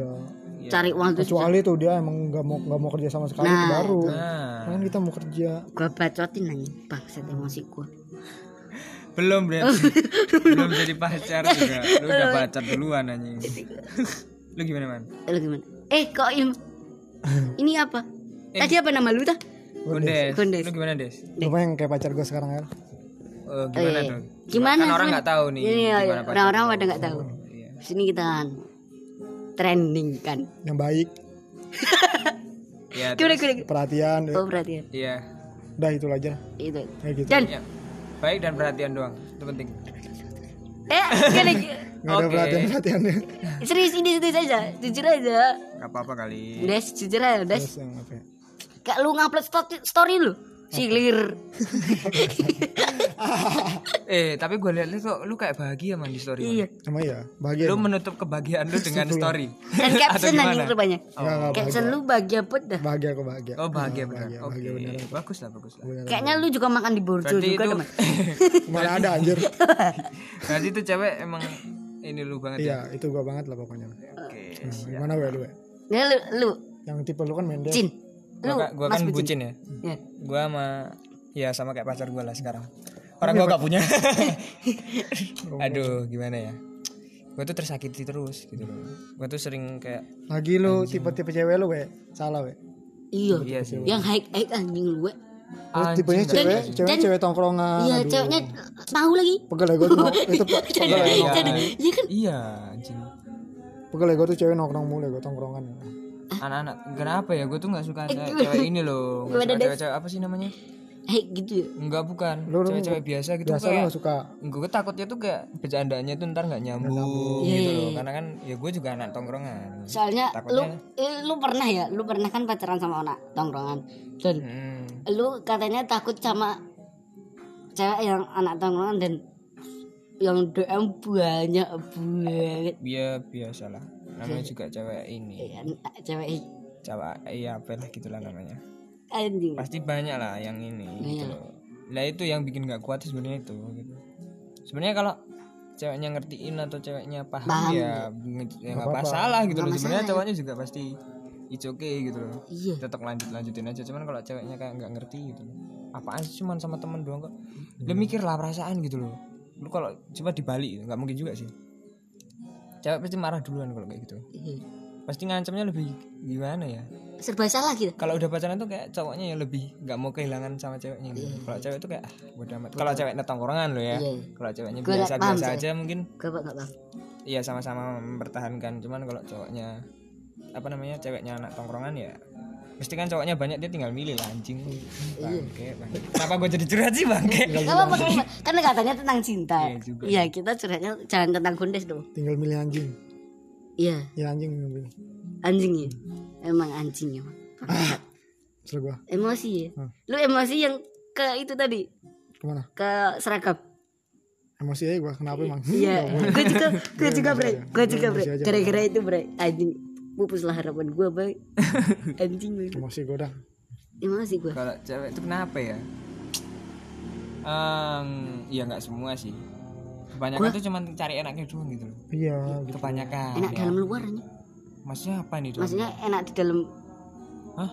Ya. cari uang tuh susah. Kecuali tuh dia emang nggak mau nggak mau kerja sama sekali itu Nah, baru. nah. Kan kita mau kerja. gua bacotin aja bangset emosi gua. Belum berarti belum jadi pacar juga. Lu udah pacar duluan anjing. Lu gimana man? Eh, lu gimana? Eh kok im ini apa? Tadi apa nama lu tah? Gondes. Gondes. lu gimana des? Yang kayak pacar gue sekarang ya. Oh, gimana Eh, dong gimana kan orang nggak tahu nih Iya, iya, orang-orang pada nggak tahu. Iya. Sini kita kan trending kan Yang baik, Iya, gimana terus- gimana perhatian. ya. oh perhatian iya Udah itu aja. itu Kayak gitu. dan Iya. baik dan perhatian doang itu penting eh gini Nggak ada Oke. perhatian-perhatiannya. serius ini serius aja jujur aja nggak apa-apa kali Des jujur aja apa ya? kayak lu ngupload story, story lu silir eh tapi gue lihat lu kok lu kayak bahagia man di story iya. Emang iya, bahagia. lu menutup kebahagiaan lu dengan story. Dan caption anjing rupanya. Enggak, enggak caption lu bahagia put dah. Bahagia kok bahagia. oh bahagia Nah, bahagia, oke bagus lah bagus lah. Kayaknya lu juga makan di berarti juga itu teman Mana ada anjir. berarti itu cewek emang ini lu banget ya? Iya, itu gua banget lah pokoknya. oke Nah, gimana gue lu? ya? ya lu lu. Yang tipe lu kan Mendes. Cin lu gua, gua mas kan bucin bucin ya. Ya gua sama ya sama kayak pacar gua lah sekarang. Orang gua gak punya. Aduh gimana ya? Gua tuh tersakiti terus gitu loh. Gua tuh sering kayak Lagi lu tipe-tipe cewek lu, we. Salah, we. iya. Iya sih. Yang high high anjing lu we. Terus tipenya cewek, cewek? Dan- cewek tongkrongan. iya aduh. ceweknya mau lagi. Pegel gue tuh itu pe- pegel ya jadi iya kan? Iya anjing. Pegel gue tuh cewek nongkrong mulu gue tongkrongan. Anak-anak kenapa ya? Gue tuh nggak suka cewek, cewek ini loh. Nggak suka cewek-cewek apa sih namanya? Eh gitu ya. enggak bukan. Lu- lu- cewek-cewek biasa gitu biasa lu kayak suka? Gue takutnya tuh kayak bercandaannya tuh ntar nggak nyambung gitu loh. karena kan ya gue juga anak tongkrongan. Soalnya lu Takutnya- eh, lu pernah ya, lu pernah kan pacaran sama anak tongkrongan. Dan hmm, lu katanya takut sama cewek yang anak tongkrongan dan yang DM banyak banget. ya biasa lah namanya juga cewek ini. Anak cewek cewek iya apa lah gitulah namanya. Anjing. pasti banyak lah yang ini gitu loh. Lah itu yang bikin nggak kuat sebenarnya itu gitu. Sebenarnya kalau ceweknya ngertiin atau ceweknya paham, Paham. ya ya nggak masalah gitu Nggak loh sebenarnya cowoknya juga pasti it's okay gitu loh. Iya. tetap lanjut lanjutin aja. Cuman kalau ceweknya kayak nggak ngerti gitu loh. Apaan sih cuman sama temen doang kok? Lu mikir lah perasaan gitu loh lu kalau coba dibalik nggak mungkin juga sih cewek pasti marah duluan kalau kayak gitu Iya. pasti ngancamnya lebih gimana ya Serba salah gitu. kalau udah pacaran tuh kayak cowoknya yang lebih nggak mau kehilangan sama ceweknya gitu. kalau cewek tuh kayak ah, bodo amat kalau ceweknya tongkrongan lo ya Iya. kalau ceweknya Gua biasa paham biasa sih. aja mungkin iya sama-sama mempertahankan cuman kalau cowoknya apa namanya ceweknya anak tongkrongan ya mesti kan cowoknya banyak dia tinggal milih lah anjing bangke bangke. kenapa gue jadi curhat sih bangke apa-apa, gak apa-apa. Kan katanya tentang cinta. Iya juga. Iya, kita curhatnya jangan tentang kundes dong. tinggal milih anjing Iya, ya anjing yang milih anjing ya. Emang anjing ya. Terus gua Emosi ya. Hmm. Lu emosi yang ke itu tadi, ke mana ke seragam. emosi aja gua kenapa emang Iya, gue juga, gue juga bre, gue juga bre. Gara-gara itu bre, anjing pupuslah harapan gue baik. Anjing bre. emosi gua dah Emosi gue. kalau cewek itu kenapa ya Ehm, ya nggak semua sih kebanyakan tuh cuman cari enaknya doang gitu loh iya gitu kebanyakan Enak ya. dalam luar aja. maksudnya apa nih dong Maksudnya enak di dalam. Hah?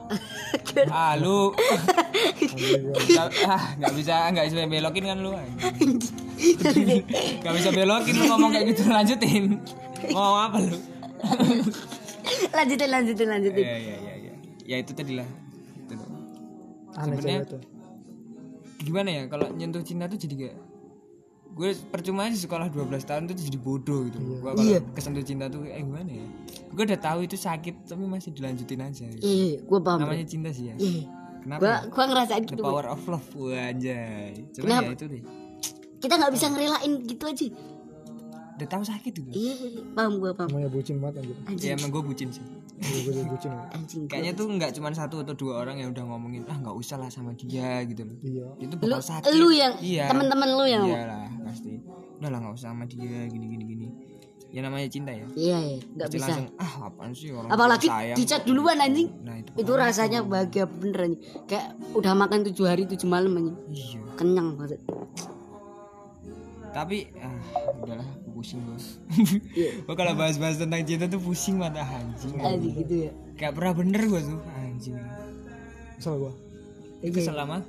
ah lu. Nggak- ah nggak bisa nggak bisa belokin kan lu anjing. nggak bisa belokin lu ngomong kayak gitu lanjutin ngomong apa lu lanjutin, lanjutin, lanjutin. ya ya ya ya ya itu tadi lah Itu loh. aneh Sebenarnya- gimana ya kalau nyentuh cinta tuh jadi kayak gue percuma aja sekolah 12 tahun tuh jadi bodoh gitu gue kalau Iya. kesentuh cinta tuh eh gimana ya gue udah tahu itu sakit tapi masih dilanjutin aja Iya, gue paham. Namanya cinta sih ya Iya. kenapa Gue ya? gue ngerasain the gitu. Bre. power of love anjay cuman Kenapa? ya itu deh Kita nggak bisa ngerelain gitu aja. Udah tahu sakit itu Iya, paham gue paham. namanya bucin banget anjir Anjing, ya emang gue bucin sih bucin ya. anjing. kayaknya tuh nggak cuma satu atau dua orang yang udah ngomongin ah nggak usah lah sama dia gitu loh iya itu Lu, bakal sakit lu yang iya teman-teman lu yang. iyalah pasti udah lah nggak usah sama dia gini gini gini ya namanya cinta ya Iya, iya, nggak bisa. langsung ah apaan sih orang Apalagi sayang dicat duluan anjing. nah itu Itu rasanya bahagia bener anjing. Kayak udah makan tujuh hari tujuh malam anjing. iya Kenyang banget. Tapi ah udahlah aku pusing bos Iya. gua kalau bahas-bahas tentang cinta tuh pusing mata anjing Anjing gitu ya. kayak pernah bener gua tuh anjing kesel gua itu selama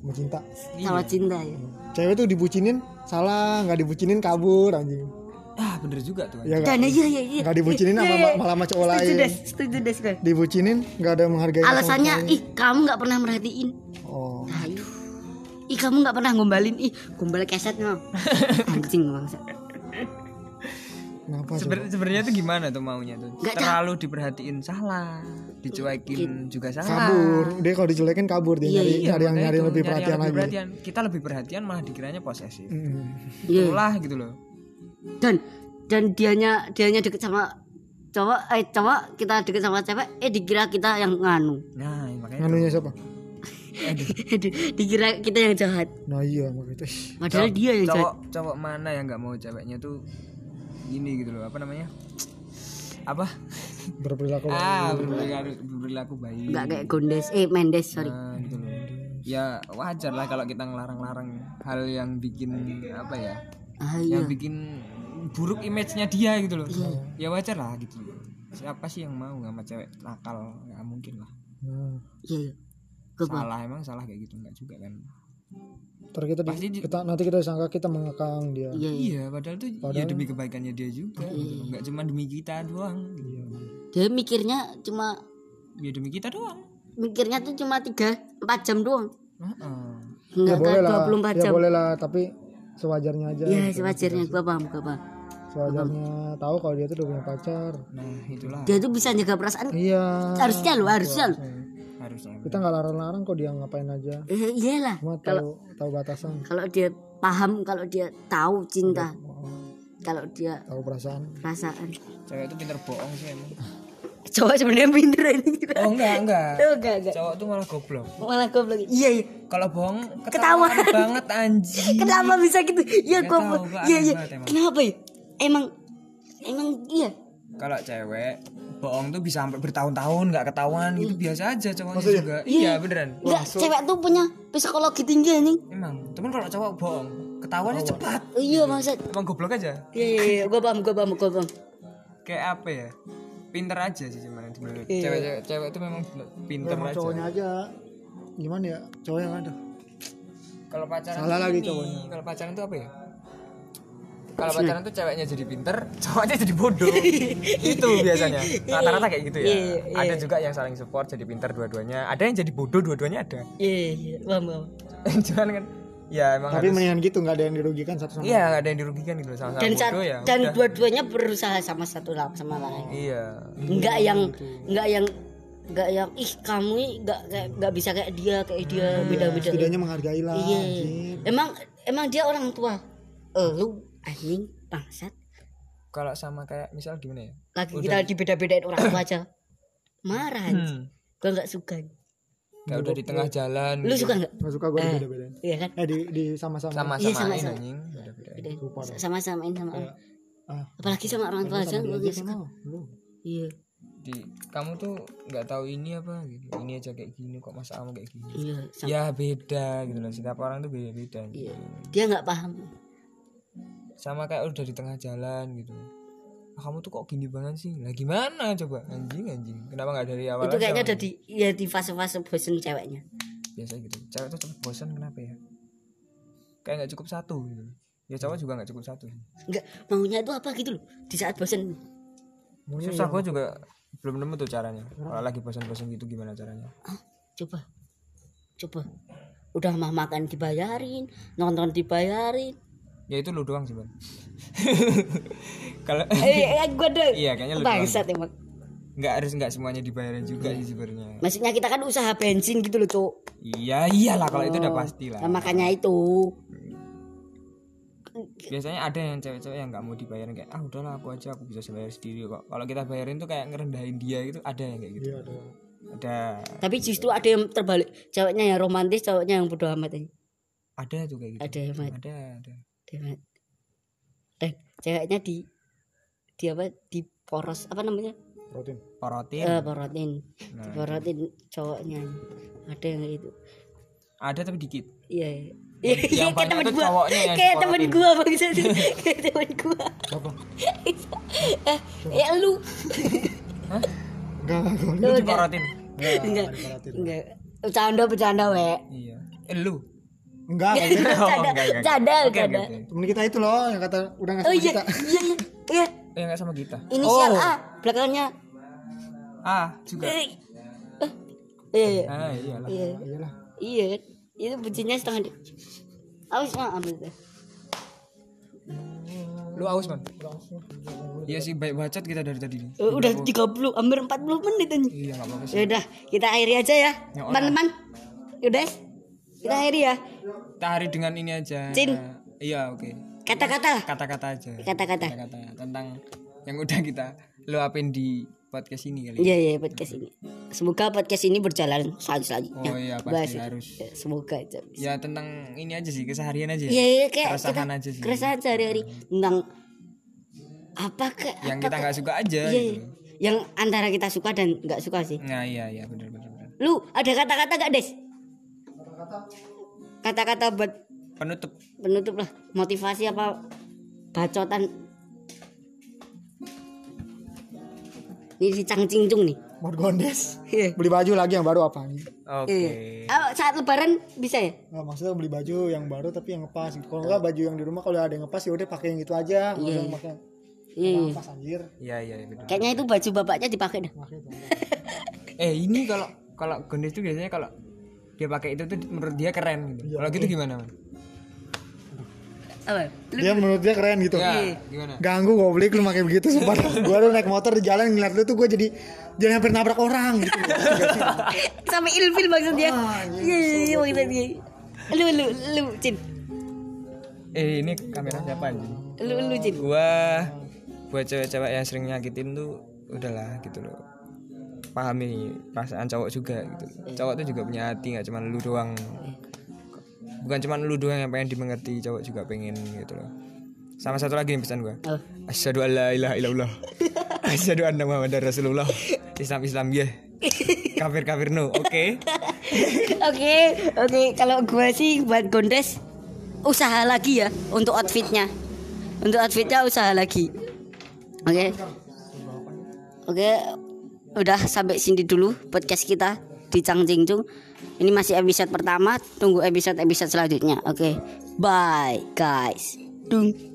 mau cinta Sama cinta ya. cewek tuh dibucinin salah nggak dibucinin kabur anjing ah bener juga tuh ya Dan iya iya iya. nggak dibucinin sama Iya, iya. malah sama cowok Setuju lain deh, setuju deh sekali. dibucinin nggak ada menghargai Alasannya ih kamu nggak pernah merhatiin. oh Aduh. Ih kamu nggak pernah gombalin ih gombal keset no. Anjing bangsa. kenapa sih Seber- sebenarnya tuh gimana tuh maunya tuh Nggak terlalu diperhatiin salah dicuekin juga salah kabur dia kalau dicuekin kabur dia nyari Iya, nyari yang nyari itu, lebih nyari perhatian yang lebih lagi perhatian. kita lebih perhatian malah dikiranya posesif Mm. Iya. itulah gitu loh Dan dan dianya dianya deket sama cowok eh cowok kita deket sama cewek eh dikira kita yang nganu. nah makanya nganunya siapa dikira kita yang jahat. nah iya makanya Padahal dia yang jahat. cowok cowok mana yang nggak mau ceweknya tuh gini gitu loh apa namanya apa berperilaku ah berperilaku, berperilaku baik Enggak kayak Gondes eh Mendes sorry. Nah, gitu loh ya wajar lah kalau kita ngelarang-larang hal yang bikin apa ya Ah iya. yang bikin buruk image-nya dia gitu loh ya wajar lah gitu siapa sih yang mau sama cewek nakal nggak mungkin lah nah, Iya. iya. Paham. salah emang salah kayak gitu nggak juga kan ntar kita, di- Pasti di- kita nanti kita disangka kita mengekang dia Iya, iya. iya padahal tuh ya demi kebaikannya dia juga gitu loh. nggak cuma demi kita doang gitu. Dia mikirnya cuma ya demi kita doang mikirnya tuh cuma 3 4 jam doang. Heeh. ya Enggak boleh kan lah 24 ya jam. boleh lah tapi sewajarnya aja Iya, sewajarnya gua paham, gua paham. sewajarnya tahu kalau dia tuh udah punya pacar nah itulah Dia tuh bisa jaga perasaan. iya Harusnya lo, harusnya lo. Harusnya kita nggak larang-larang kok dia ngapain aja Eh, iyalah. cuma tahu tahu batasan Kalau dia paham, kalau dia tahu cinta, kalau dia tahu perasaan perasaan. cewek itu pinter bohong sih emang Cowok sebenarnya pinter ini. oh enggak enggak Oh, enggak, enggak. cowok tuh malah goblok Malah goblok. Iya, iya. kalau bohong Ketawa. ketawa banget anjing Kenapa bisa gitu? Iya, goblok. Iya, iya. Kenapa ya? Emang emang iya. Kalau cewek bohong tuh bisa sampai bertahun-tahun nggak ketahuan. Gitu biasa aja cowoknya juga. Iya. Beneran. Enggak, cewek tuh punya psikologi tinggi anjing. emang. Cuman kalau cowok bohong ketahuannya cepat. Iya, maksud. emang goblok aja. Iya, iya, iya. Gua paham, gua paham, gua paham. kayak apa ya? Pinter aja sih cuman sebenarnya. Iya. cewek cewek cewek itu memang pinter aja. cowoknya aja. Gimana ya? Cowok yang ada. Kalau pacaran Salah lagi cowoknya. kalau pacaran tuh apa ya kalau pacaran tuh ceweknya jadi pinter cowoknya jadi bodoh itu biasanya rata-rata kayak gitu ya Iya, iya. ada juga yang saling support jadi pinter dua-duanya ada yang jadi bodoh dua-duanya ada Iya, iya, paham, paham. cuman kan ya emang tapi harus mendingan gitu nggak ada yang dirugikan satu sama iya nggak ada yang dirugikan gitu sama-sama Dan saat, bodoh ya dan dua-duanya berusaha sama satu lah sama lain. iya Enggak yang enggak yang enggak yang ih kamu kayak enggak bisa kayak dia kayak dia beda-beda. setidaknya menghargai lah Iya. Emang emang dia orang tua. Eh, lu anjing bangsat. kalau sama kayak misal gimana ya Lagi kita dibeda-bedain orang tua aja. Marah. anjing. hmm. Gua enggak suka. kayak udah di tengah jalan Lu gitu. suka enggak? nggak suka gue Eh. beda beda Iya kan? eh di di sama-sama sama-samain Iya, sama-sama. anjing beda-beda Beda. Sama-samain sama orang. ah Apalagi sama orang tua aja gua enggak suka. sama Iya. di kamu tuh nggak tahu ini apa gitu ini aja kayak gini kok masa kamu kayak gini Iya. sama- ya beda gitu loh setiap orang tuh beda-beda Iya. Dia enggak paham. Sama kayak udah di tengah jalan gitu. Ah, kamu tuh kok gini banget sih? Lah gimana coba? Anjing anjing. Kenapa nggak dari awal Itu kayaknya ada di ya di fase-fase bosen ceweknya. biasa gitu. Cewek tuh cepet bosan kenapa ya? Kayak nggak cukup satu gitu. Ya cowok juga nggak cukup satu. Enggak maunya itu apa gitu loh di saat bosen. susah. Gue juga belum nemu tuh caranya. Kalau lagi bosan-bosan gitu gimana caranya? Ah, coba. Coba. Udah mah makan dibayarin nonton dibayarin ya itu lu doang sih bang. Kalau eh, eh gue deh. Iya kayaknya lu doang bangsat emang. Nggak harus nggak semuanya dibayarin juga sih sebenarnya. Maksudnya kita kan usaha bensin gitu loh cok iya iyalah kalau itu udah pasti lah. Nah, makanya itu. Biasanya ada yang cewek-cewek yang nggak mau dibayarin kayak ah udahlah aku aja aku bisa bayar sendiri kok. Kalau kita bayarin tuh kayak ngerendahin dia gitu ada yang kayak gitu. Iya ada. Ada. Tapi justru ada yang terbalik. Ceweknya yang romantis cowoknya yang bodoh amat aja ada tuh kayak gitu. Ada mat ada ada dan ceweknya di di apa di poros apa namanya? Rutin porotin. Eh porotin. Nah, porotin cowoknya. Ada yang gitu. Ada tapi dikit. Iya. Iya, Yang iya, kayak temen gua. Kayak temen gua bangsa Kayak temen gua. Eh, ya lu. enggak enggak enggak. Lu enggak. diporotin? Enggak. Enggak. Bercanda bercanda we. iya. Eh lu enggak enggak Bercanda, Oh, enggak, enggak. bercanda, Oke, oke, bercanda. oke. temen kita itu loh yang kata udah nggak Oh sama iya, kita iya, iya. Iya, eh nggak sama kita inisial Oh. A, belakangnya ah juga Eh, eh, Iya, ah iyalah iya. iyalah Iya, itu bucinya setengah mah ambil deh. lu aus man iya sih baik bacot kita dari tadi Eh, udah 30, hampir 40 menit aja. iya nggak apa-apa sih Ya udah, kita akhiri aja ya. Ya, Teman-teman. Udah. Kita akhiri ya. kita hari dengan ini aja Cin. iya oke Kata-kata lah. kata-kata aja Kata-kata. kata-kata tentang yang udah kita luapin di podcast ini kali Iya iya podcast ini. Semoga podcast ini berjalan selanjutnya. oh iya pasti harus Ya, semoga aja. ya tentang ini aja sih keseharian aja Iya iya kayak keresahan kita aja sih keresahan sehari-hari tentang apa ke yang apa kita nggak suka aja Iya, gitu iya. Yang antara kita suka dan nggak suka sih. nah iya iya benar benar Lu ada kata-kata gak Des? Kata-kata buat penutup penutup lah motivasi apa bacotan ini si Cang Cingcung nih buat gondes Iya. beli baju lagi yang baru apa oke Iya. Ah, saat lebaran bisa ya Nggak, maksudnya beli baju yang baru tapi yang ngepas gitu. Kalau enggak baju yang di rumah kalau ada yang ngepas ya udah pakai yang gitu aja. Nggak usah yang pakai iya yang iya. ngepas anjir. iya iya kayaknya itu baju bapaknya dipakai dah itu. eh ini kalau kalau gondes tuh biasanya kalau dia pakai itu tuh menurut dia keren gitu kalau gitu gimana man Apa? Lu dia menurut dia keren gitu Ya, gimana? ganggu goblok lu pakai begitu sumpah gue lu naik motor di jalan ngeliat lu tuh gue jadi jadi hampir nabrak orang gitu sampai ilfil maksudnya. Ah, Iya, iya maksudnya. Lu lu lu Cin. Eh ini kamera siapa anjing? Lu lu Cin. Gua buat cewek-cewek yang sering nyakitin tuh udahlah gitu loh. Pahami perasaan cowok juga gitu. Cowok tuh juga punya hati nggak cuma lu doang. Bukan cuma lu doang yang pengen dimengerti, cowok juga pengen gitu loh. Sama satu lagi nih pesan gua. Oh. Asyhadu an la ilaha illallah. Asyhadu anna Muhammadar Rasulullah. Islam Islam ya. Kafir kafir no. Oke. Oke, oke. Kalau gue sih buat Gondes usaha lagi ya untuk outfitnya. Untuk outfitnya usaha lagi. Oke. Oke. Udah sampai sini dulu podcast kita di Cang Jingcung. Ini masih episode pertama. Tunggu episode episode selanjutnya. Oke. Bye guys. Dung.